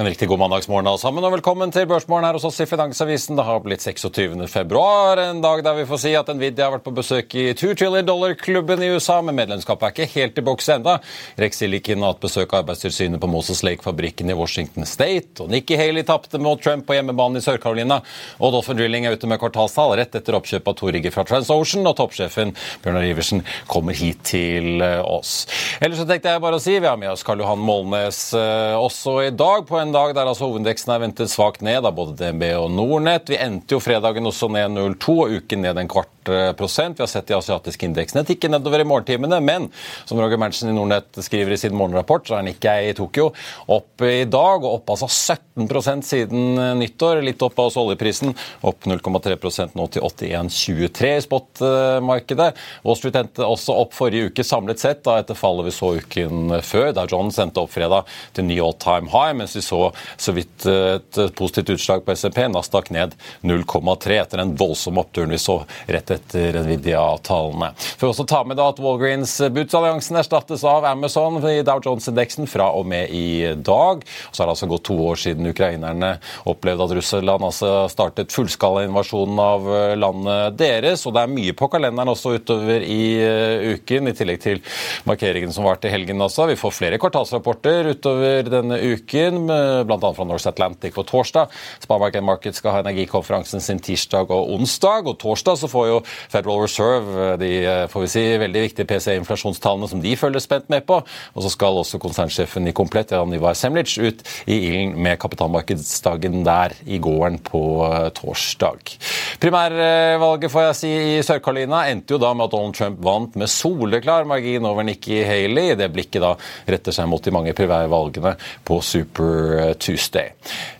En riktig god mandagsmorgen alle sammen, og velkommen til Børsmorgen her hos oss i Finansavisen. Det har blitt 26. februar, en dag der vi får si at Nvidia har vært på besøk i 2 trillion dollar-klubben i USA, men medlemskapet er ikke helt i boks enda. Rex Silicon har hatt besøk av Arbeidstilsynet på Moses Lake-fabrikken i Washington State, og Nikki Haley tapte mot Trump på hjemmebane i Sør-Carolina, og Dolphin Drilling er ute med kvartalstall rett etter oppkjøpet av to rigger fra TransOcean, og toppsjefen Bjørnar Iversen kommer hit til eh, oss. Ellers så tenkte jeg bare å si, vi har med oss Karl Johan Målnes eh, også i dag, på en dag der altså hovedindeksen er ventet svakt ned av både DNB og Nordnett. Vi endte jo fredagen også ned 0,2 og uken ned en kvart prosent. Vi har sett de asiatiske indeksene tikke nedover i morgentimene, men som Roger Manchin i Nordnett skriver i sin morgenrapport, så er Nikkei i Tokyo opp i dag, og opp altså 17% siden nyttår. Litt opp av oss oljeprisen, opp 0,3% nå til 81,23 i spotmarkedet. Wall Street endte også opp forrige uke samlet sett, da etter fallet vi så uken før, da John sendte opp fredag til ny all time high, mens vi så så vidt et positivt utslag på SMP, Nasdaq ned 0,3 etter den voldsomme oppturen vi så rett etter Nvidia-tallene. For også ta med da at Walgreens Boots-alliansen erstattes av Amazon i Dow Jones-indeksen fra og med i dag. Så har det altså gått to år siden ukrainerne opplevde at Russland altså startet fullskalainvasjonen av landet deres. Og det er mye på kalenderen også utover i uken, i tillegg til markeringen som var til helgen. altså. Vi får flere kvartalsrapporter utover denne uken, bl.a. fra North Atlantic på torsdag. Sparemarket Market skal ha energikonferansen sin tirsdag og onsdag. Og torsdag så får jo Federal Reserve de får vi si, veldig viktige PCE-inflasjonstallene som de følger spent med på. Og så skal også konsernsjefen i Komplett, Jan Ivar Semlic, ut i ilden med kapitalmarkedsdagen der i gården på torsdag. Primærvalget får jeg si i Sør-Carolina endte jo da med at Donald Trump vant med soleklar margin over Nikki Haley. Det blikket da retter seg mot de mange primærvalgene på Super Tuesday.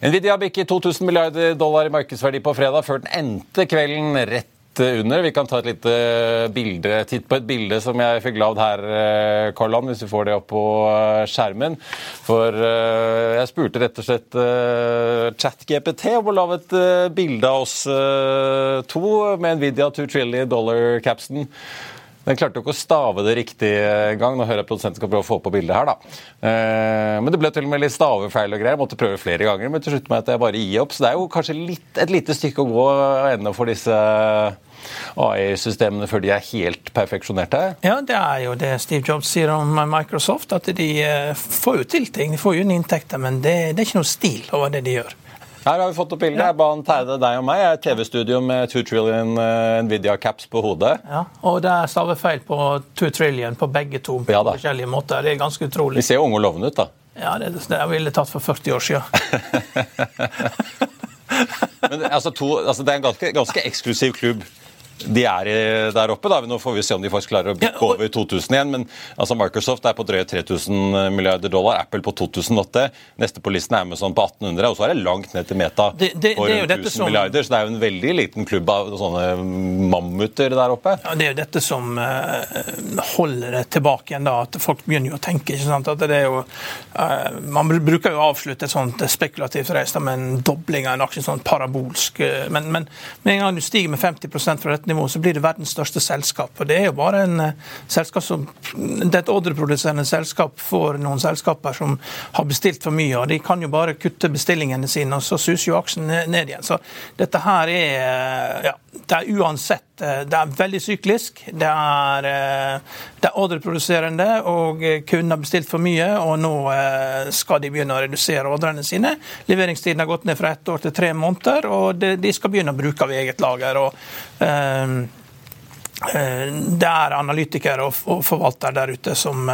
Nvidia bikket 2000 milliarder dollar i markedsverdi på fredag, før den endte kvelden rett under. Vi kan ta et lite bilde, titt på et bilde som jeg fikk lagd her, Karland, hvis vi får det opp på skjermen. For jeg spurte rett og slett ChatGPT om å lage et bilde av oss to med Nvidia 2 trillion dollar-capsen. Den klarte jo ikke å stave det riktig engang. Nå hører jeg produsenten skal prøve å få på bildet her, da. Men det ble til og med litt stavefeil og greier. Jeg måtte prøve flere ganger, men til slutt med at jeg bare gir opp. Så det er jo kanskje litt, et lite stykke å gå ennå for disse AI-systemene før de er helt perfeksjonerte? Ja, det er jo det Steve Jobs sier om Microsoft, at de får jo til ting. De får jo inn inntekter, men det, det er ikke noe stil over det de gjør. Her har vi fått opp bildet. Ba han tegne deg og meg. Jeg er TV-studio med 2 trillion Nvidia caps på hodet. Ja, Og det er stavefeil på 2 trillion på begge to på Ja forskjellige måter. Det er ganske utrolig. De ser jo unge og lovende ut, da. Ja, det, det ville tatt for 40 år siden. Men altså, to, altså, det er en ganske, ganske eksklusiv klubb de er der oppe. da. Nå får vi se om de faktisk klarer å bikke over 2000 igjen. Men altså, Microsoft er på drøye 3000 milliarder dollar, Apple på 2008. Neste på listen er Amazon på 1800, og så er det langt ned til Meta Det- det- på rundt dette 1000 som- milliarder. Så det er jo en veldig liten klubb av sånne mammuter der oppe. Ja, det er jo dette som eh, holder det tilbake igjen, da, at folk begynner jo å tenke. ikke sant? At det er jo, eh, man bruker jo å avslutte et sånt spekulativt race med en dobling av en aksje, sånn parabolsk. eh, Men, men med en gang du stiger med 50 fra dette nivå så blir det verdens største selskap. Og Det er jo bare en uh, selskap som, det er et ordreproduserende selskap for noen selskaper som har bestilt for mye. og De kan jo bare kutte bestillingene sine, og så suser jo aksjen ned igjen. Så dette her er ja, det er uansett eh, det er veldig syklisk. Det er, eh, det er ordreproduserende, og kunden har bestilt for mye. Og nå eh, skal de begynne å redusere ordrene sine. Leveringstiden har gått ned fra ett år til tre måneder, og de skal begynne å bruke av eget lager. og Um, det er analytikere og forvaltere der ute som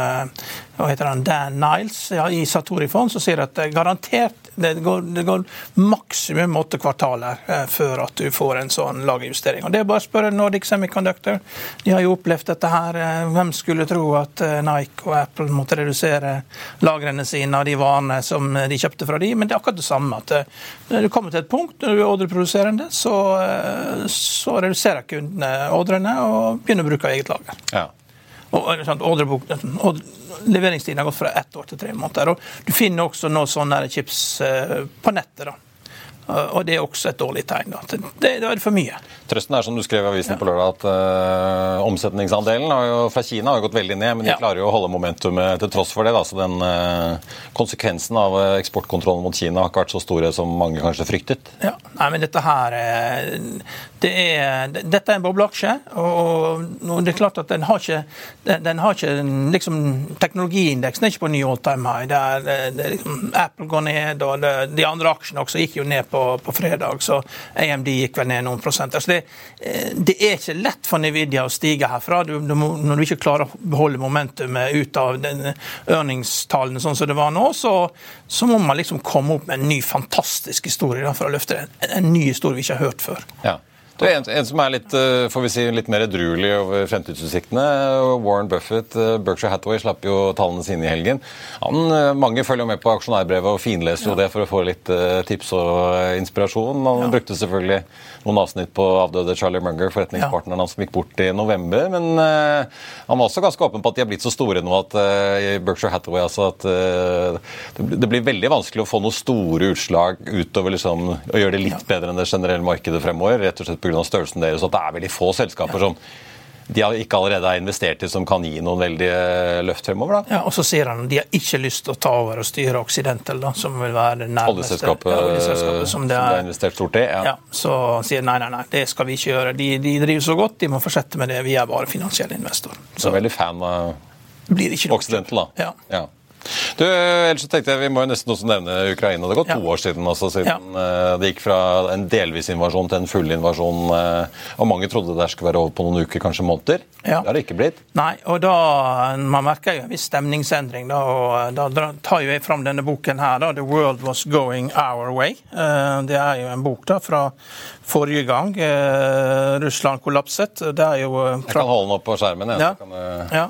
hva heter han, Dan Niles ja, i Satori Fond, som sier at garantert det går, det går maksimum åtte kvartaler eh, før at du får en sånn lagerjustering. Og Det er bare å spørre Nordic Semiconductor. De har jo opplevd dette her. Eh, hvem skulle tro at eh, Nike og Apple måtte redusere lagrene sine av de varene som de kjøpte fra de, men det er akkurat det samme. at eh, Når du kommer til et punkt når du er ordreproduserende, så, eh, så reduserer kundene ordrene og begynner å bruke eget lager. Ja. Og, ordrebok, leveringstiden har gått fra ett år til tre måneder. og Du finner også nå sånne chips eh, på nettet. da. Og det er også et dårlig tegn. Da. Det, det, er for mye. Trøsten er som du skrev i avisen ja. på lørdag, at uh, omsetningsandelen jo, fra Kina har gått veldig ned, men de ja. klarer jo å holde momentumet til tross for det. Da. Så den uh, konsekvensen av eksportkontrollen mot Kina har ikke vært så store som mange kanskje fryktet. Ja, Nei, men dette her det er, Dette er en bobleaksje, og, og, det er klart at den har ikke, den, har ikke liksom, Teknologiindeksen er ikke på ny all time high. Det er, det liksom, Apple går ned, og det, de andre aksjene også gikk jo ned på på, fredag, så AMD gikk vel ned noen prosent. Altså det, eh, det, er ikke lett for Nvidia å stige herfra. Du, du når du ikke klarer å beholde momentumet ut av ørningstallene sånn som det var nå, så, så, må man liksom komme opp med en ny fantastisk historie da, for å løfte det. En, en ny historie vi ikke har hørt før. Ja. Du, en, en, som er litt, eh, får vi si, litt mer edruelig over fremtidsutsiktene. Warren Buffett, eh, Berkshire Hathaway, slapp jo tallene sine i helgen. Han, eh, mange følger med på aksjonærbrevet og finleser jo ja. det for å få litt tips og inspirasjon. Han ja. brukte selvfølgelig noen avsnitt på avdøde Charlie Munger, forretningspartneren hans som gikk bort i november. Men uh, han var også ganske åpen på at de har blitt så store nå at uh, Berkshire Hathaway altså at uh, det, det, blir veldig vanskelig å få noen store utslag utover liksom, å gjøre det litt bedre enn det generelle markedet fremover, rett og slett pga. størrelsen deres. At det er veldig få selskaper som de har ikke allerede har investert i som kan gi noen veldig eh, løft fremover. da. Ja, Og så sier han at de har ikke lyst til å ta over og styre Occidental, da, som vil være det nærmeste oljeselskapet, ja, oljeselskapet som, det er, som de har investert stort i. Ja. ja. Så sier nei, nei, nei, det skal vi ikke gjøre. De, de, driver så godt, de må fortsette med det. Vi er bare finansielle investorer. Så, så veldig fan av Occidental, da. Ja. ja. Du, ellers så tenkte jeg Vi må jo nesten også nevne Ukraina. Det har gått ja. to år siden altså, siden ja. Eh, det gikk fra en delvis invasjon til en full invasjon. Eh, og Mange trodde det skulle være over på noen uker, kanskje måneder. Ja. Det har det ikke blitt. Nei, og da, Man merker jo en viss stemningsendring. Da, og da tar jo jeg fram denne boken her, da, 'The World Was Going Our Way'. Eh, det er jo en bok da fra forrige gang Russland kollapset. Det er jo fra... Jeg kan holde den opp på skjermen. Jeg. Ja.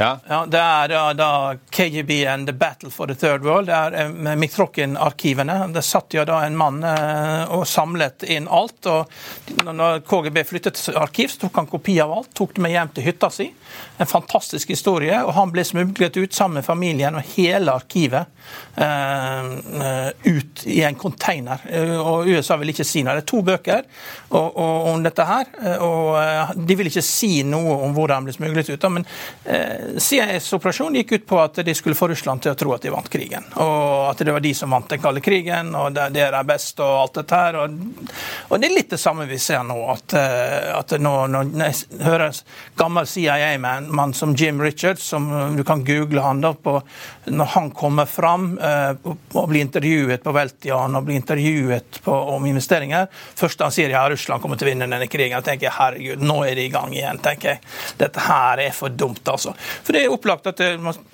Ja. Ja. det er da, da, KGB and the battle for the third world. Det er eh, med Miktrokin-arkivene. Det satt jo da en mann eh, og samlet inn alt. og når KGB flyttet arkiv, så tok han kopi av alt, tok det med hjem til hytta si. En fantastisk historie. og Han ble smuglet ut sammen med familien og hele arkivet uh, ut i en container. og USA vil ikke si noe. Det er to bøker om dette her. og De vil ikke si noe om hvordan han ble smuglet ut. men uh, CIAs operasjon gikk ut på at de skulle få Russland til å tro at de vant krigen. Og at det var de som vant den kalde krigen, og det, det er best og alt dette her. Og, og, det er litt det samme vi ser nå. At, eh, at når, når jeg hører gammel CIA-mann som Jim Richards, som du kan google han da på Når han kommer fram eh, og blir intervjuet på Veltian og blir intervjuet på, om investeringer Først han sier ja, Russland kommer til å vinne denne krigen, jeg tenker herregud, nå er de i gang igjen. tenker jeg. Dette her er for dumt, altså. For det er opplagt at det,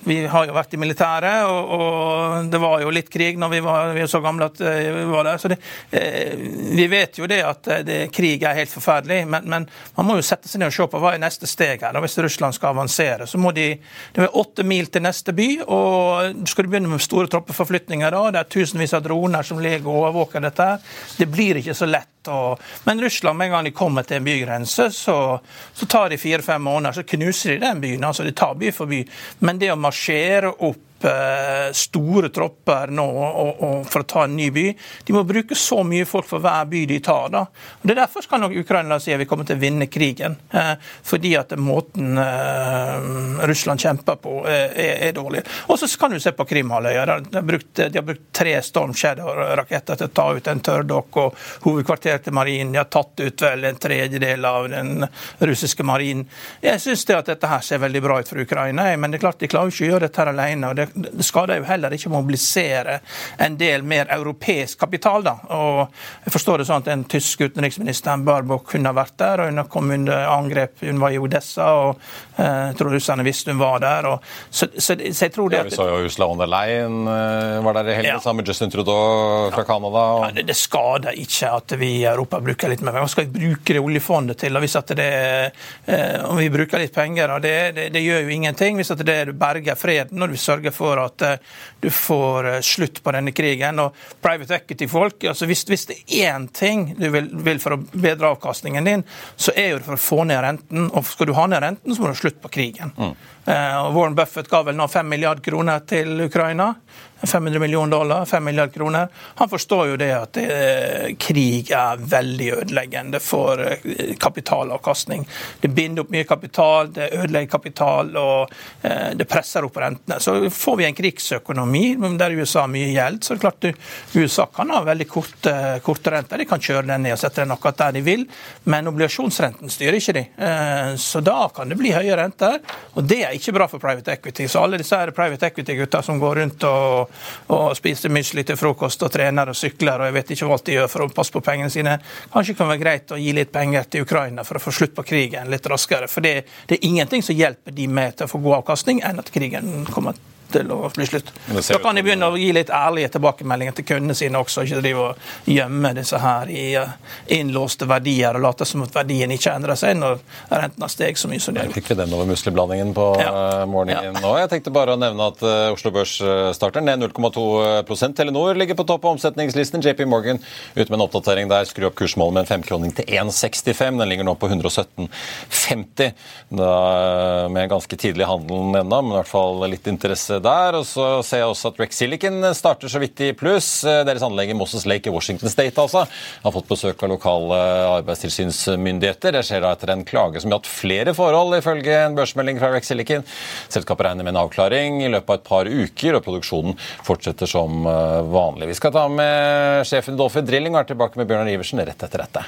Vi har jo vært i militæret, og, og, det var jo litt krig når vi var, vi var så gamle at eh, vi var der. Så det, eh, vi vet jo det at eh, det, krig er helt forferdelig, men, men, man må jo sette seg ned og se på hva er neste steg her. Hvis Russland skal avansere, så må de Det er åtte mil til neste by, og skal du begynne med store troppeforflytninger da, det er tusenvis av droner som ligger og overvåker dette, det blir ikke så lett Og, men Russland, med en gang de kommer til en bygrense, så, så tar de fire-fem måneder, så knuser de den byen. altså De tar by for by. Men det å marsjere opp store tropper nå og, og for å ta en ny by. De må bruke så mye folk for hver by de tar. da. Og det er Derfor kan nok Ukraina si at vi kommer til å vinne krigen. Eh, fordi at måten eh, Russland kjemper på, er, er dårlig. Og så kan du se på Krimhalvøya. De, de har brukt tre Storm Shadow-raketter til å ta ut en tørrdokk og hovedkvarteret til marinen. De har tatt ut vel en tredjedel av den russiske marinen. Jeg syns dette her ser veldig bra ut for Ukraina, men det er klart de klarer ikke å gjøre dette alene. og det det skader jo heller ikke å mobilisere en del mer europeisk kapital. da. Og jeg forstår det sånn at Den tyske utenriksministeren Barbock kunne vært der, og hun kom under angrep. Hun var i Odessa, og eh, jeg tror russerne visste hun var der. Og, så, så, så, jeg tror det at... ja, Vi så jo Ursula von der Leyen eh, var der i helgen ja. sammen med Justin Trudeau fra Canada. Og... Ja, det, det, skader ikke at vi i Europa bruker litt mer. Hva skal vi bruke det oljefondet til? Og hvis at det, eh, om vi bruker litt penger, og det, det, det gjør jo ingenting hvis at det berger freden og vi sørger for at eh, du får eh, slutt på denne krigen. Og private equity-folk altså hvis, hvis, det er én ting du vil, vil, for å bedre avkastningen din, så er jo det for å få ned renten. Og skal du ha ned renten, så må du ha slutt på krigen. Mm. Eh, Warren Buffett ga vel nå 5 milliarder kroner til Ukraina. 500 millioner dollar, 5 milliarder kroner. Han forstår jo det at eh, krig er veldig ødeleggende for eh, kapitalavkastning. Det binder opp mye kapital, det ødelegger kapital, og eh, det presser opp rentene. Så får vi en krigsøkonomi der USA har mye gjeld, så er det klart at USA kan ha veldig korte, korte renter. De kan kjøre den ned og sette den akkurat der de vil, men obligasjonsrenten styrer ikke de. Så da kan det bli høye renter, og det er ikke bra for private equity. Så alle disse private equity-gutta som går rundt og og, spiser mysli til frokost og trener og sykler og jeg vet ikke hva de gjør for å passe på pengene sine. Kanskje det kan være greit å gi litt penger til Ukraina for å få slutt på krigen litt raskere. For det, det er ingenting som hjelper de med til å få god avkastning, enn at krigen kommer til å bli slutt. Da kan de begynne å gi litt ærlige tilbakemeldinger til kundene sine også, ikke drive og gjemme disse her i eh, innlåste verdier og late som at verdien ikke endrer seg når renten har steget så mye som det har. Fikk vi den over musleblandingen på ja. Eh, morgenen ja. nå? Jeg tenkte bare å nevne at uh, Oslo Børs starter ned 0,2% Telenor ligger på topp av omsetningslisten. JP Morgan ute med en oppdatering der skrur opp kursmålet med en femkroning til 1,65. Den ligger nå på 117,50. Med ganske tidlig handel ennå, men i hvert fall litt interesse der. Og så ser jeg også at Rex Silicon starter så vidt i pluss. Deres anlegg i Moses Lake i Washington State altså, har fått besøk av lokale arbeidstilsynsmyndigheter. Det skjer da etter en klage som gjaldt flere forhold, ifølge en børsmelding fra Rex Silicon. Selskapet regner med en avklaring i løpet av et par uker, og produksjonen fortsetter som eh, vanlig. Vi skal ta med sjefen i Dolphin Drilling og er tilbake med Bjørnar Iversen rett etter dette.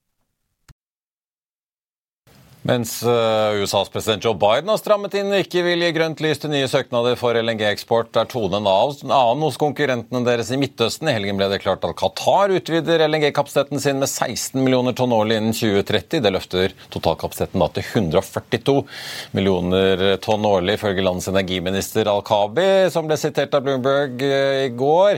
Mens uh, USAs president Joe Biden har strammet inn og ikke vil gi grønt lys til nye søknader for LNG-eksport, er tonen annen hos konkurrentene deres i Midtøsten. I helgen ble det klart at Qatar utvider LNG-kapasiteten sin med 16 millioner tonn årlig innen 2030. Det løfter totalkapasiteten da til 142 millioner tonn årlig, ifølge landets energiminister Al-Kabi, som ble sitert av Bloomberg uh, i går.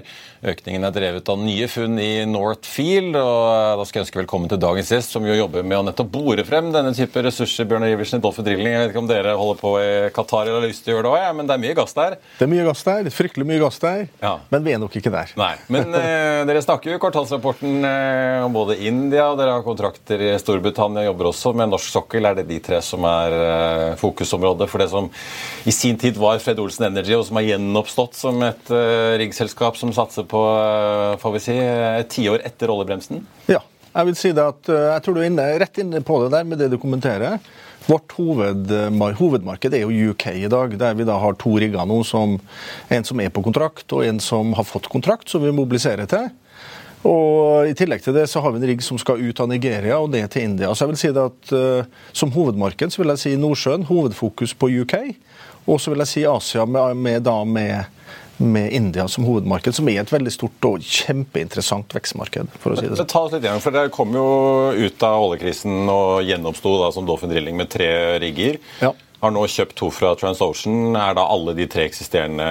Økningen er drevet av nye funn i Northfield. og uh, Da skal jeg ønske velkommen til dagens gjest, som jo jobber med å nettopp bore frem denne type ressurser ressurser, Bjørn Iversen, Dolphin Drilling. Jeg vet ikke om dere holder på i Qatar eller har lyst til å gjøre det òg, ja, men det er mye gass der? Det er mye gass der. Fryktelig mye gass der. Ja. Men vi er nok ikke der. Nei, Men eh, dere snakker jo i kvartalsrapporten eh, om både India, og dere har kontrakter i Storbritannia, jobber også med norsk sokkel. Er det de tre som er eh, fokusområdet for det som i sin tid var Fred Olsen Energy, og som har gjenoppstått som et eh, riggselskap som satser på, eh, får vi si, et tiår etter oljebremsen? Ja. Jeg vil si det at eh, jeg tror du er inne, rett inne på det der med det du kommenterer. Vårt hoved, hovedmarked er jo UK i dag, der vi da har to rigger nå. Som, en som er på kontrakt, og en som har fått kontrakt, som vi mobiliserer til. Og I tillegg til det så har vi en rigg som skal ut av Nigeria og ned til India. Så jeg vil si det at uh, Som hovedmarked så vil jeg si Nordsjøen, hovedfokus på UK. Og så vil jeg si Asia med, med, da med med India som hovedmarked, som er et veldig stort og kjempeinteressant vekstmarked. for å si det sånn. Ta oss litt igjen, for Dere kom jo ut av oljekrisen og gjenoppsto som Dolphin Drilling med tre rigger. Ja. Har nå kjøpt to fra TransOcean. Er da alle de tre eksisterende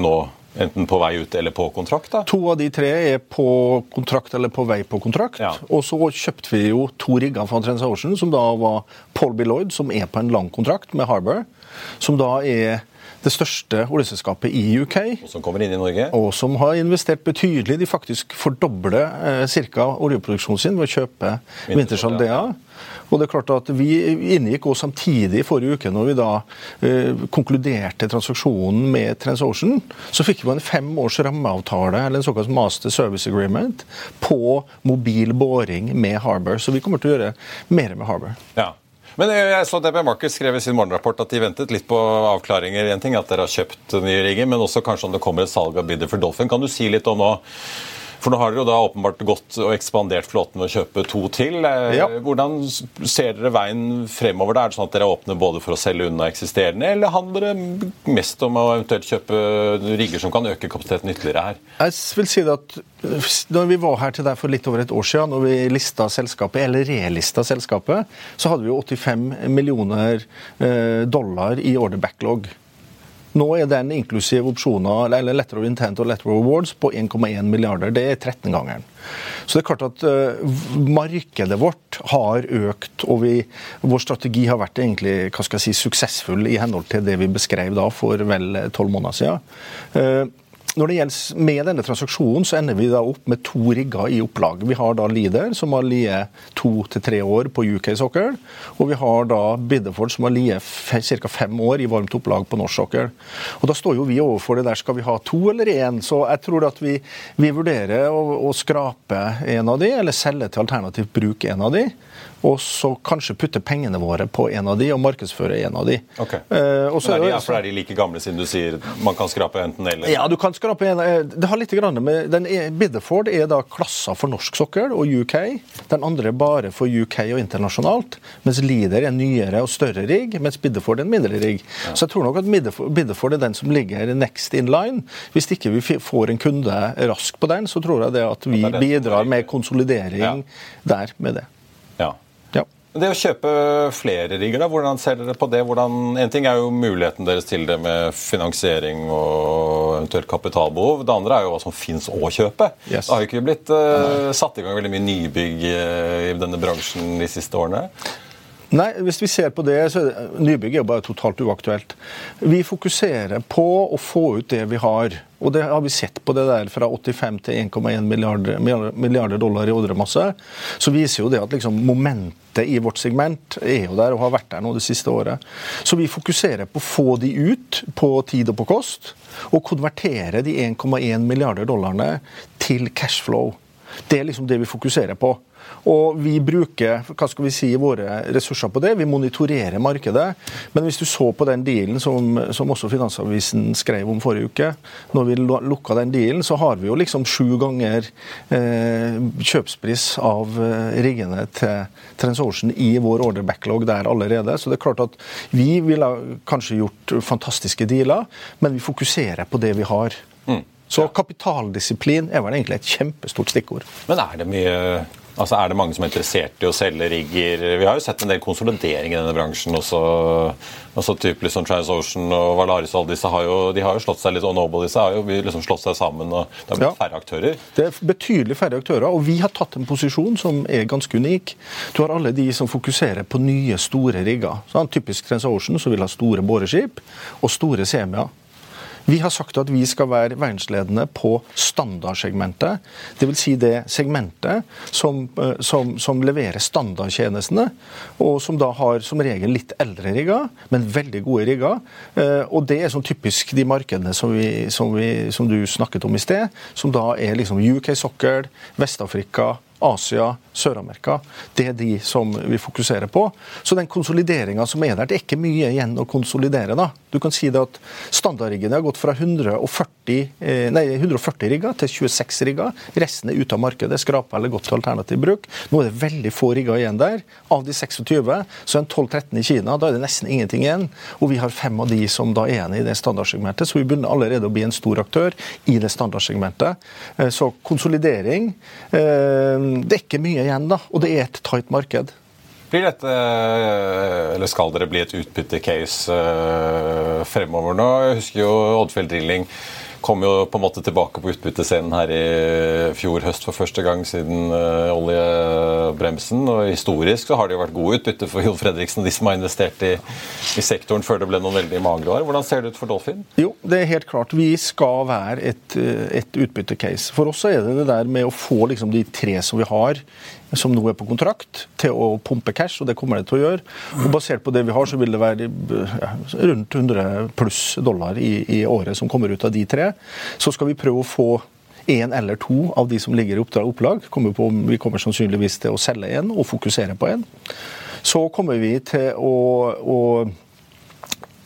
nå enten på vei ut eller på kontrakt? da? To av de tre er på kontrakt eller på vei på kontrakt. Ja. Og så kjøpte vi jo to rigger fra TransOcean, som da var Paul B. Lloyd, som er på en lang kontrakt med Harbour. Som da er det største oljeselskapet i UK. Og som kommer inn i Norge? Og som har investert betydelig. De faktisk fordobler eh, ca. oljeproduksjonen sin ved å kjøpe Wintershall DA. Og det er klart at Vi inngikk også samtidig i forrige uke, når vi da eh, konkluderte transaksjonen med TransOcean, så fikk vi en fem års rammeavtale, eller en såkalt Master Service Agreement, på mobil boring med Harbour. Så vi kommer til å gjøre mer med Harbour. Ja. Men jeg så DB Markets skrev i sin morgenrapport at de ventet litt på avklaringer. En ting at dere har kjøpt nye rigger, men også kanskje om det kommer et salg av bidder for Dolphin. Kan du si litt om nå for nå har dere jo da åpenbart gått og ekspandert flåten ved å kjøpe to til. Eh, ja. Hvordan ser dere veien fremover? Da? Er det sånn at dere åpner både for å selge unna eksisterende, eller handler det mest om å eventuelt kjøpe rigger som kan øke kapasiteten ytterligere her? Jeg vil si det at når vi var her til deg for litt over et år siden, når vi lista selskapet, eller relista selskapet, så hadde vi jo 85 millioner eh, dollar i order backlog. Nå er den inklusiv opsjoner, eller letter of intent og letter of awards, på 1,1 milliarder. Det er 13-gangeren. Så det er klart at uh, markedet vårt har økt, og vi, vår strategi har vært egentlig hva skal jeg si, suksessfull i henhold til det vi beskrev da for vel tolv måneder siden. Uh, når det gjelder med denne transaksjonen, så ender vi da opp med to rigger i opplag. Vi har da Leader, som har ligget to til tre år på UK sokkel. Og vi har da Biddeford, som har ligget ca. fem år i varmt opplag på norsk sokkel. Og da står jo vi overfor det der, skal vi ha to eller én? Så jeg tror at vi, vi vurderer å, å, skrape en av de, eller selge til alternativt bruk en av de og så kanskje putte pengene våre på en av de og markedsføre en av de. Okay. Eh, er de, ja, for er de like gamle siden du sier man kan skrape enten eller? Ja, du kan skrape en. Eh, det har litt grann med, den Biddeford er da klassa for norsk sokkel og UK. Den andre er bare for UK og internasjonalt. Mens Leader er nyere og større rigg, mens Biddeford er en mindre rigg. Ja. Så jeg tror nok at Biddeford er den som ligger next in line. Hvis ikke vi får en kunde raskt på den, så tror jeg det at vi bidrar med konsolidering ja. der med det. Det å kjøpe flere rigger, da, hvordan ser dere på det? Hvordan, en ting er jo muligheten deres til det med finansiering og eventuelt kapitalbehov. Det andre er jo hva som fins å kjøpe. Yes. Det har jo ikke blitt uh, satt i gang veldig mye nybygg uh, i denne bransjen de siste årene. Nei, hvis vi ser på det, så er nybygg er jo bare totalt uaktuelt. Vi fokuserer på å få ut det vi har Og det har vi sett på det der fra 85 til 1,1 milliarder, milliarder, dollar i ordremasse. Så viser jo det at liksom momentet i vårt segment er jo der og har vært der nå det siste året. Så vi fokuserer på å få de ut på tid og på kost, og konvertere de 1,1 milliarder dollarene til cashflow. Det er liksom det vi fokuserer på. Og vi bruker hva skal vi si, våre ressurser på det. Vi monitorerer markedet. Men hvis du så på den dealen som, som også Finansavisen skrev om forrige uke, når vi lukka den dealen, så har vi jo liksom sju ganger eh, kjøpspris av eh, riggene til TransOcean i vår order backlog der allerede. Så det er klart at vi ville kanskje gjort fantastiske dealer, men vi fokuserer på det vi har. Mm. Så kapitaldisiplin er vel egentlig et kjempestort stikkord. Men er det mye Altså Er det mange som er interessert i å selge rigger? Vi har jo sett en del konsolidering i denne bransjen også. Altså, typ liksom TransOcean og Valaris og alle disse har jo, de har jo slått seg litt og Noble disse har jo liksom slått seg sammen. og Det har blitt ja. færre aktører. Det er betydelig færre aktører, og vi har tatt en posisjon som er ganske unik. Du har alle de som fokuserer på nye, store rigger. Sånn, typisk TransOcean, som vil ha store boreskip og store semier. Vi har sagt at vi skal være verdensledende på standardsegmentet. Dvs. Si det segmentet som, eh, som, som, leverer standardtjenestene, og som da har som regel litt eldre rigger, men veldig gode rigger. Eh, og det er sånn typisk de markedene som, vi, som, vi, du snakket om i sted, som da er liksom UK sokkel, Vest-Afrika, Asia, Sør-Amerika. Det er de som vi fokuserer på. Så den konsolideringa som er der, det er ikke mye igjen å konsolidere. da. Du kan si det at Standardriggene har gått fra 140, eh, nei, 140 rigger til 26 rigger. Resten er ute av markedet. Skrapa eller godt alternativ bruk. Nå er det veldig få rigger igjen der. Av de 26 så er en 12-13 i Kina. Da er det nesten ingenting igjen. Og vi har fem av de som da er igjen i det standardsegmentet. Så vi begynner allerede å bli en stor aktør i det standardsegmentet. Eh, så konsolidering eh, er ikke mye igjen, da, og det er et tight marked. Blir dette, eller Skal dere bli et utbyttecase uh, fremover nå? Jeg husker jo Oddfjell Drilling kom jo på en måte tilbake på utbyttescenen her i fjor høst for første gang siden uh, oljebremsen. Og historisk så har det jo vært gode utbytte for Jon Fredriksen de som har investert i, i, sektoren før det ble noen veldig magre år. Hvordan ser det ut for Dolphin? Jo, det er helt klart. Vi skal være et, eh, et utbyttecase. For oss er det det der med å få liksom de tre som vi har som nå er på kontrakt, til å pumpe cash, og det kommer det til å gjøre. Og Basert på det vi har, så vil det være rundt 100 pluss dollar i, i, året som kommer ut av de tre. Så skal vi prøve å få én eller to av de som ligger i oppdrag opplag. Kommer på, vi kommer sannsynligvis til å selge en og fokusere på en. Så kommer vi til å, å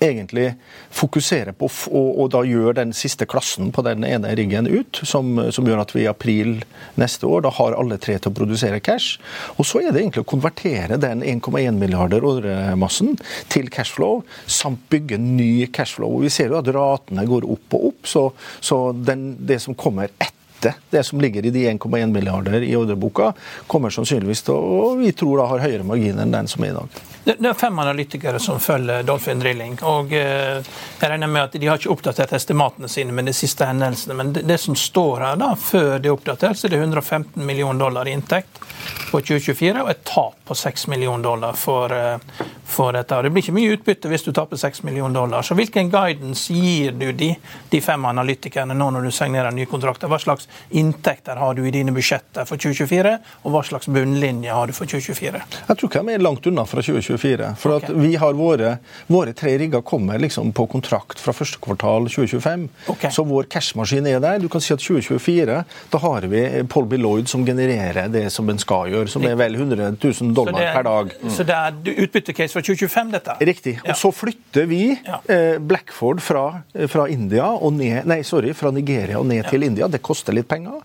egentlig fokuserer på og, og, da gjør den siste klassen på den ene riggen ut, som, som, gjør at vi i april neste år da har alle tre til å produsere cash. Og så er det egentlig å konvertere den 1,1 milliarder ordremassen til cashflow, samt bygge ny cashflow. Og vi ser jo at ratene går opp og opp, så, så den, det som kommer etter det som ligger i de 1,1 milliarder i ordreboka, kommer sannsynligvis til å vi tror da har høyere margin enn den som er i dag. Det, er fem analytikere som følger Dolphin Drilling. og eh, jeg regner med at De har ikke oppdatert estimatene sine med de siste hendelsene. Men det, det som står her da, før det er oppdatert, så er det 115 millioner dollar i inntekt på 2024 og et tap på 6 millioner dollar for, eh, for dette. Det blir ikke mye utbytte hvis du taper 6 millioner dollar. Så Hvilken guidance gir du de, de fem analytikerne nå når du signerer nye kontrakter? Hva slags inntekter har du i dine budsjetter for 2024, og hva slags bunnlinje har du for 2024? Jeg tror ikke de er langt unna fra 2024. 2024. For okay. vi har våre, våre tre rigger kommer liksom på kontrakt fra første kvartal 2025. Okay. Så vår cashmaskin er der. Du kan si at 2024 da har vi Paul B. Lloyd som genererer det som en skal gjøre, som er vel 100 000 dollar er, per dag. Mm. Så det er utbyttecase for 2025, dette? Riktig. Ja. Og så flytter vi ja. eh, Blackford fra, fra, India og ned, nei, sorry, fra Nigeria og ned ja. til India. Det koster litt penger.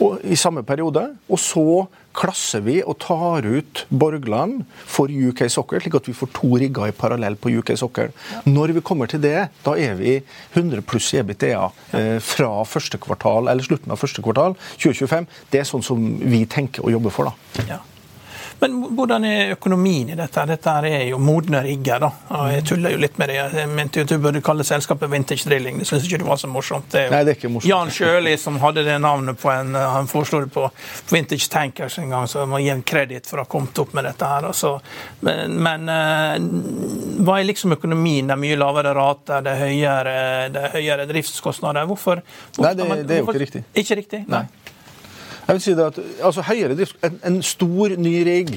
Og, I samme periode. Og så klasser vi og tar ut Borgland for UK Soccer, slik at vi får to rigger i parallell på UK Soccer. Når vi kommer til det, da er vi 100 pluss i EBITDA eh, fra første kvartal, eller slutten av første kvartal 2025. Det er sånn som vi tenker å jobbe for. da. Ja. Men hvordan er økonomien i dette? Dette er jo modne rigger. da. Og Jeg tuller jo litt med det. Jeg mente jo du burde kalle selskapet Vintage Drilling. Det syns ikke det var så morsomt. Det er jo Nei, det er ikke morsomt. Jan Sjøli som hadde det navnet på en Han foreslo det på Vintage Tankers en gang, så jeg må gi en kreditt for å ha kommet opp med dette her. Altså. Men, men uh, hva er liksom økonomien? Det er mye lavere rater, det er høyere, det er høyere driftskostnader. Hvorfor, hvorfor Nei, det, det er jo ikke riktig. Ikke riktig? Nei. Jeg vil si det at altså, høyere drift, en, en stor ny rigg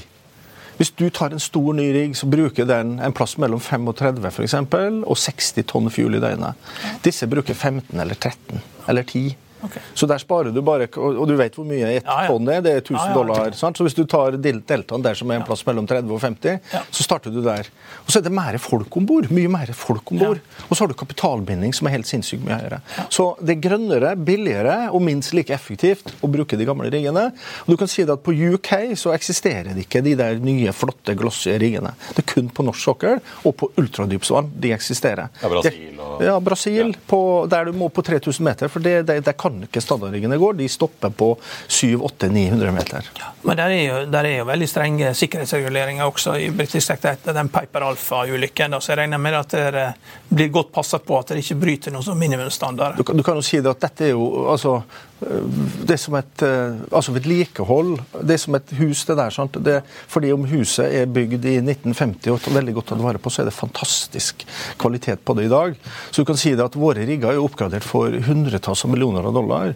Hvis du tar en stor ny rigg, så bruker den en plass mellom 35 for eksempel, og 60 tonn fuel i døgnet. Disse bruker 15 eller 13 eller 10. Ok. Så der sparer du bare Og du vet hvor mye ett Ja, ja. tonn er? Det er 1000 Ja, ja. dollar. Sant? Så hvis du tar deltaen der som er en plass mellom 30 og 50, Ja. så starter du der. Og så er det mer folk om bord. Mye mer folk om bord. Og så har du kapitalbinding som er helt sinnssykt mye høyere. Så det er grønnere, billigere og minst like effektivt å bruke de gamle riggene. Og du kan si det at på UK så eksisterer det ikke de der nye, flotte, glossy riggene. Det er kun på norsk sokkel og på ultradypsvann de eksisterer. Ja, Brasil og- Ja, Brasil, På, der du må på 3000 meter. For det, det, det kan ikke standardriggene gå. De stopper på 700-800-900 meter. Men der er, jo, der er jo veldig strenge sikkerhetsreguleringer også i britisk sektor etter den Piper Alpha-ulykken. Så jeg regner med at dere blir godt passet på at dere ikke bryter noen sånn minimumsstandard. Du kan, du kan jo si det at dette er jo altså, det er som et øh, altså vedlikehold. Det er som et hus, det der. sant? Det, fordi om huset er bygd i 1950 og veldig godt tatt vare på, så er det fantastisk kvalitet på det i dag. Så du kan si det at våre rigger er oppgradert for hundretalls av millioner av dollar.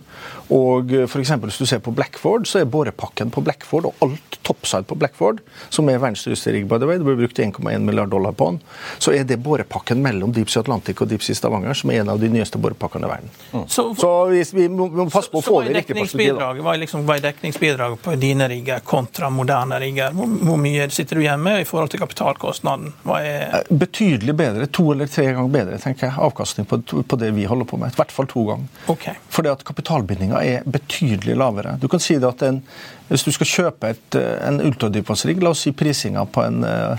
Og f.eks. for eksempel, hvis du ser på Blackford, så er borepakken på Blackford og alt topside på Blackford, som er verdens dyreste rigg, by the way, det ble brukt 1,1 milliard dollar på den, så er det borepakken mellom Deep Sea Atlantic og Deep Sea Stavanger som er en av de nyeste borepakkene i verden. Så, Så vi, vi må passe på så få det riktig perspektiv. dekningsbidraget? Hva er, liksom, hva er dekningsbidraget på dine rigger kontra moderne rigger? Hvor, hvor mye sitter du igjen med i forhold til kapitalkostnaden? Hva er Betydelig bedre, to eller tre ganger bedre, tenker jeg, avkastning på, på det vi holder på med. I hvert fall to ganger. Okay. Fordi at kapitalbindinga er betydelig lavere. Du kan si det at en, Hvis du skal kjøpe et, eh, en ultradypvannsrigg, la oss si prisinga på en, eh,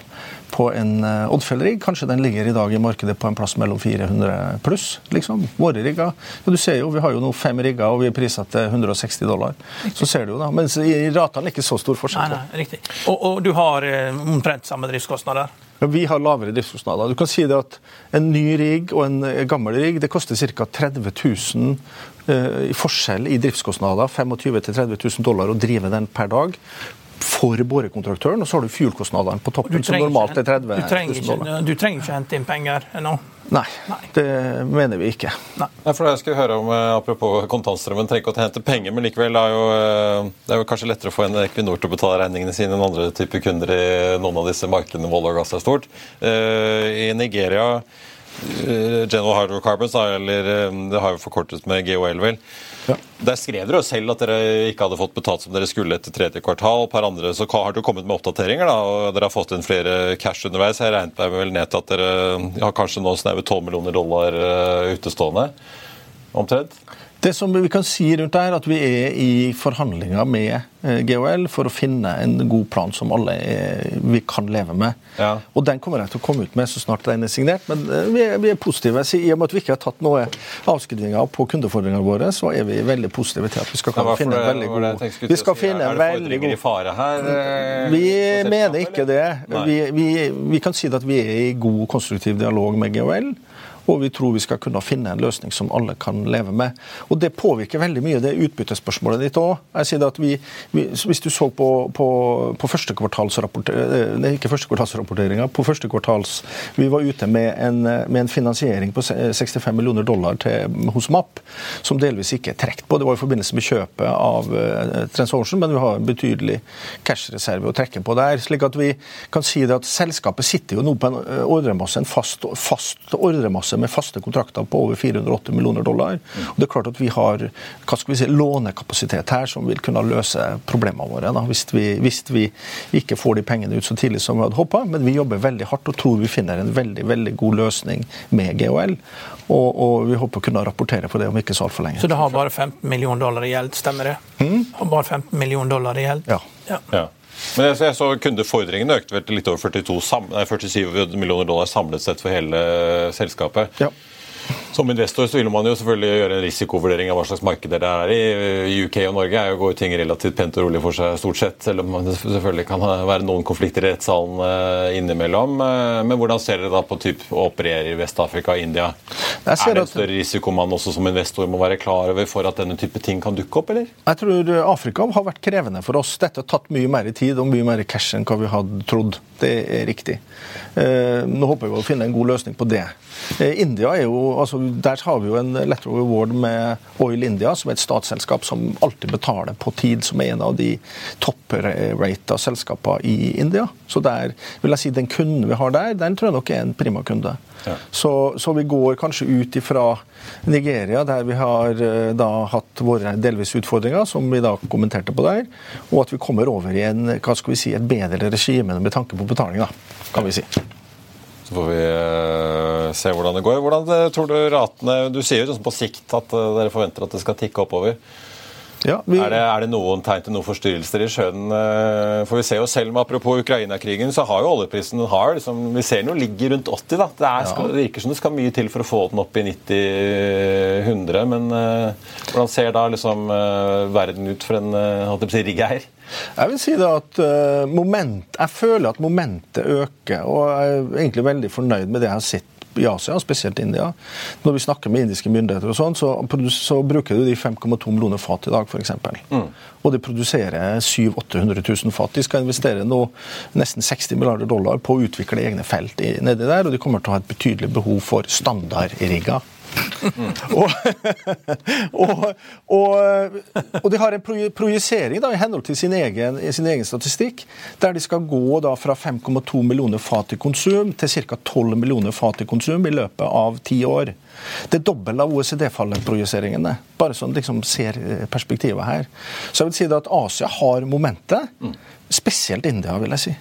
på en eh, Oddfjell-rigg, kanskje den ligger i dag i markedet på en plass mellom 400 pluss. liksom. Våre rigger. Ja, du ser jo, Vi har jo nå fem rigger, og vi er priset til 160 dollar. Så ser du jo da, Mens i ratene er ikke så stor forskjell. Nei, nei, riktig. Og, og du har omtrent samme driftskostnader? Ja, vi har lavere driftskostnader. Du kan si det at En ny rigg og en gammel rigg det koster ca. 30 000 eh, i forskjell i driftskostnader. 25 000-30 000 dollar å drive den per dag for borekontraktøren. Og så har du fuelkostnadene på toppen, som normalt er 30 du trenger 000 ikke, dollar. du trenger ikke hente inn penger ennå? Nei, Nei. det mener vi ikke. Nei, for jeg skal høre om, eh, Apropos kontantstrømmen, trenger ikke å hente penger, men likevel er jo, eh, det er jo kanskje lettere å få en Equinor til å betale regningene sine enn andre typer kunder i noen av disse markedene hvor olje og gass er stort. Eh, I Nigeria eh, General Hydrocarbons, eller eh, det har jo forkortet med GOL, vel. Ja. Der skrev dere jo selv at dere ikke hadde fått betalt som dere skulle etter tredje kvartal. Per andre så har dere kommet med oppdateringer, da, og dere har fått inn flere cash underveis. Jeg regnet meg vel ned til at dere har kanskje nå snaue 12 millioner dollar eh, utestående. Omtrent. Det som vi kan si rundt det her, at vi er i forhandlinger med eh, GHL for å finne en god plan som alle er, vi kan leve med. Ja. Og Den kommer jeg til å komme ut med så snart den er signert. Men eh, vi er, vi er positive. Så I og med at vi ikke har tatt noe avskrivninger på kundefordringene våre, så er vi veldig positive til at vi skal hvorfor finne en veldig det god Vi skal si. finne en Er veldig fordringer i god fare her? eh, vi mener ikke det. Vi, vi, vi kan si at vi er i god konstruktiv dialog med GHL. Og vi tror vi skal kunne finne en løsning som alle kan leve med. Og Det påvirker veldig mye det utbyttespørsmålet ditt òg. Vi, vi, hvis du så på, på, på første kvartalsrapportering ikke første kvartalsrapporteringa. På første kvartals Vi var ute med en, med en finansiering på 65 millioner dollar til, hos MAP, som delvis ikke er trukket på. Det var i forbindelse med kjøpet av uh, TransOcean, men vi har en betydelig cashreserve å trekke på der. slik at vi kan si det at Selskapet sitter jo nå på en eh, ordremasse, en fast, fast ordremasse med faste kontrakter på over 480 millioner dollar. Og det er klart at vi har hva skal vi si, lånekapasitet her som vil kunne løse problemene våre. Da, hvis, vi, hvis vi ikke får de pengene ut så tidlig som vi hadde håpa. Men vi jobber veldig hardt og tror vi finner en veldig veldig god løsning med GHL. Og, og vi håper å kunne rapportere på det om ikke så altfor lenge. Så det har bare 15 millioner dollar i gjeld, stemmer det? Har bare 15 millioner dollar i gjeld? Ja. ja. Ja. Men jeg, så Kundefordringene økte vel til litt over 42, 47 millioner dollar samlet sett for hele selskapet. Ja. Som investor så vil man jo selvfølgelig gjøre en risikovurdering av hva slags markeder det er i. UK og Norge er jo, går ting relativt pent og rolig for seg stort sett, selv om det selvfølgelig kan være noen konflikter i rettssalen eh, innimellom. Eh, men hvordan ser dere da på typ, å operere i Vest-Afrika og India? Er det en større risiko man også som investor må være klar over for at denne type ting kan dukke opp, eller? Jeg tror Afrika har vært krevende for oss. Dette har tatt mye mer tid og mye mer cash enn hva vi hadde trodd. Det er riktig. Nå håper vi å finne en god løsning på det. India er jo, altså Der har vi jo en letter of award med Oil India, som er et statsselskap som alltid betaler på tid, som er en av de topprata selskapene i India. Så der vil jeg si den kunden vi har der, den tror jeg nok er en primakunde. Ja. Så, så, vi går kanskje ut ifra Nigeria, der vi har eh, da hatt våre delvis utfordringer, som vi da kommenterte på der, og at vi kommer over i en, hva skal vi si, et bedre regime med tanke på betaling, da, kan vi si. Så får vi uh, se hvordan det går. Hvordan uh, tror du ratene Du sier jo sånn på sikt at uh, dere forventer at det skal tikke oppover. Ja, vi... er, det, er, det, noen tegn til noen forstyrrelser i sjøen? For vi ser jo selv med Apropos Ukraina-krigen, så har jo oljeprisen den har, liksom, Vi ser den jo ligger rundt 80. da. Det, er, skal, det, virker som det skal mye til for å få den opp i 90-100. Men hvordan ser da liksom verden ut for en uh, riggeier? Jeg vil si det at uh, moment, jeg føler at momentet øker, og jeg er egentlig veldig fornøyd med det jeg har sett i Asia, spesielt India. Når vi snakker med indiske myndigheter, og sånn, så, så, bruker de 5,2 millioner fat i dag, f.eks. Mm. Og de produserer 700 000-800 000 fat. De skal investere nå nesten 60 milliarder dollar på å utvikle egne felt nedi der, og de kommer til å ha et betydelig behov for standardrigger og, og, og, og, de har en projisering da, i henhold til sin egen, sin egen, statistikk, der de skal gå da fra 5,2 millioner fat i konsum til ca. 12 millioner fat i konsum i løpet av ti år. Det er dobbelt av OECD-fallet-projiseringene. Bare sånn liksom ser eh, perspektivet her. Så jeg vil si at Asia har momentet. Spesielt India, vil jeg si.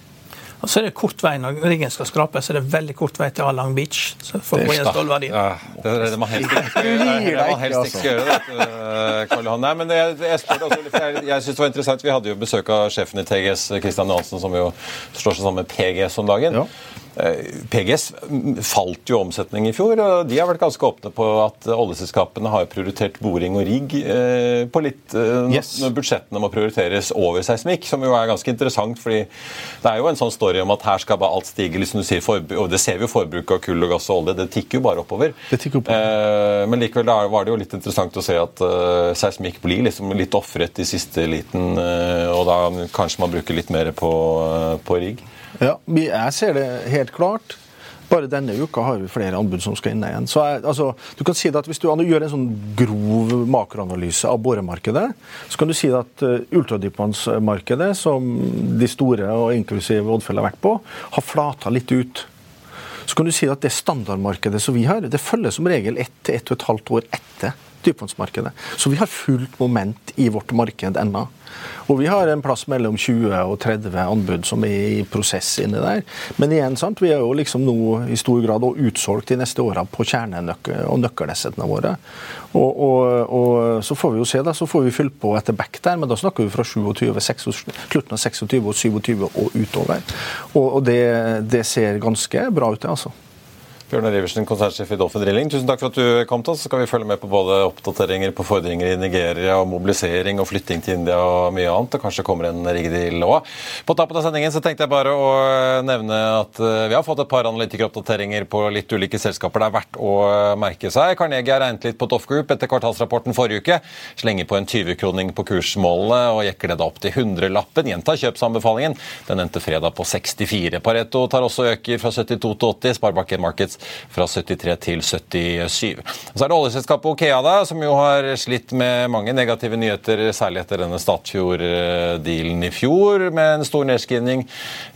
Og så er det kort vei når riggen skal skrapes, så er det veldig kort vei til Alang Beach. Så får det, igjen. Ja, det er det man helst ikke skal gjøre. Det, Karl Johan. Nei, men jeg, jeg, spør også, jeg, jeg synes det var interessant. Vi hadde jo besøk av sjefen i TGS, Kristian Johansen, som jo slår seg sammen med PGS om dagen. Ja. Eh, PGS falt jo omsetning i fjor, og de har vært ganske åpne på at oljeselskapene har prioritert boring og rigg eh, på litt eh, yes. når budsjettene må prioriteres over seismikk, som jo er ganske interessant. fordi det er jo en sånn story om at her skal bare alt stige. liksom du sier, og Det ser vi jo forbruket av kull og gass og olje. Det tikker jo bare oppover. Det tikker oppover. Men likevel var det jo litt interessant å se at seismikk blir liksom litt ofret i siste liten, og da kanskje man bruker litt mer på, på rigg. Ja, jeg ser det helt klart. Bare denne uka har vi flere anbud som skal inn igjen. Så jeg, altså, du kan si at Hvis du gjør en sånn grov makroanalyse av boremarkedet, så kan du si at uh, ultradypvannsmarkedet, som de store og inklusive Oddfjell har vært på, har flata litt ut. Så kan du si at det standardmarkedet som vi har, det følger som regel ett til ett og et halvt år etter dypvannsmarkedet. Så vi har fullt moment i vårt marked ennå. Og vi har en plass mellom 20 og 30 anbud som er i prosess inni der. Men igjen, sant, vi er jo liksom nå i stor grad utsolgt de neste åra på kjernenøkkel- og nøkkelassetene våre. Og, og, og, så får vi jo se, da, så får vi fylt på etter back der, men da snakker vi fra 27, 26, slutten av 26 og 27 og utover. Og, og det, det ser ganske bra ut, det, altså. Bjørnar Iversen, konsernsjef i Dolphin Drilling, tusen takk for at du kom til oss. Så skal vi følge med på både oppdateringer på fordringer i Nigeria, og mobilisering og flytting til India og mye annet. Og kanskje kommer en rigdeal òg. På tappen av sendingen så tenkte jeg bare å nevne at eh, vi har fått et par analytikeroppdateringer på litt ulike selskaper det er verdt å merke seg. Carnegie har regnet litt på Doff Group etter kvartalsrapporten forrige uke. Slenger på en 20-kroning på kursmålene og jekker det da opp til 100-lappen. Gjentar kjøpsanbefalingen. Den endte fredag på 64. Pareto tar også øker fra 72 til 80. Sparebanken Markets fra 73 til 77. Og Så er det oljeselskapet Okea, da, som jo har slitt med mange negative nyheter, særlig etter denne Statfjord-dealen i fjor, med en stor nedskrivning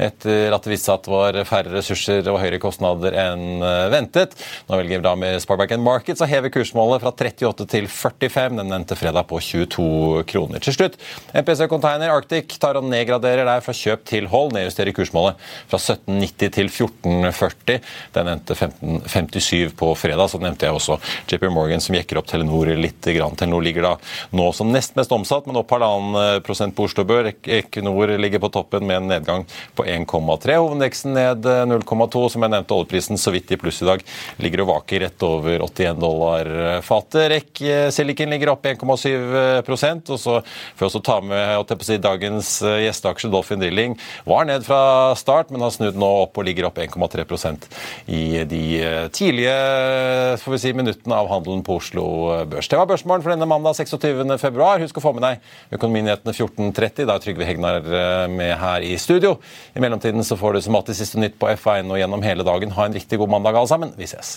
etter at det viste seg at det var færre ressurser og høyere kostnader enn ventet. Nå velger da med Sparbank Markets å heve kursmålet fra 38 til 45. Den endte fredag på 22 kroner. Til slutt, MPC Container Arctic tar og nedgraderer der fra kjøp til hold. Nedjusterer kursmålet fra 1790 til 1440. Den endte 15 15,57 på fredag. Så nevnte jeg også JP Morgan som jekker opp Telenor litt. Grann. Telenor ligger da nå som nest mest omsatt, men opp halvannen prosent på Oslo Bør. Equinor ligger på toppen med en nedgang på 1,3. Hovedindeksen ned 0,2. Som jeg nevnte, oljeprisen så vidt i pluss i dag. Ligger og vaker rett over 81 dollar fatet. REC Silicon ligger opp 1,7% og så får jeg også ta med si, dagens gjesteaksje Dolphin Drilling. Var ned fra start, men har snudd nå opp og ligger opp 1,3% i de tidlige får vi si, minuttene av handelen på Oslo Børs. Det var børsmålen for denne mandag 26.2. Husk å få med deg Økonominyhetene 14.30. Da er Trygve Hegnar med her i studio. I mellomtiden så får du som alltid siste nytt på F1 og gjennom hele dagen. Ha en riktig god mandag, alle sammen. Vi ses.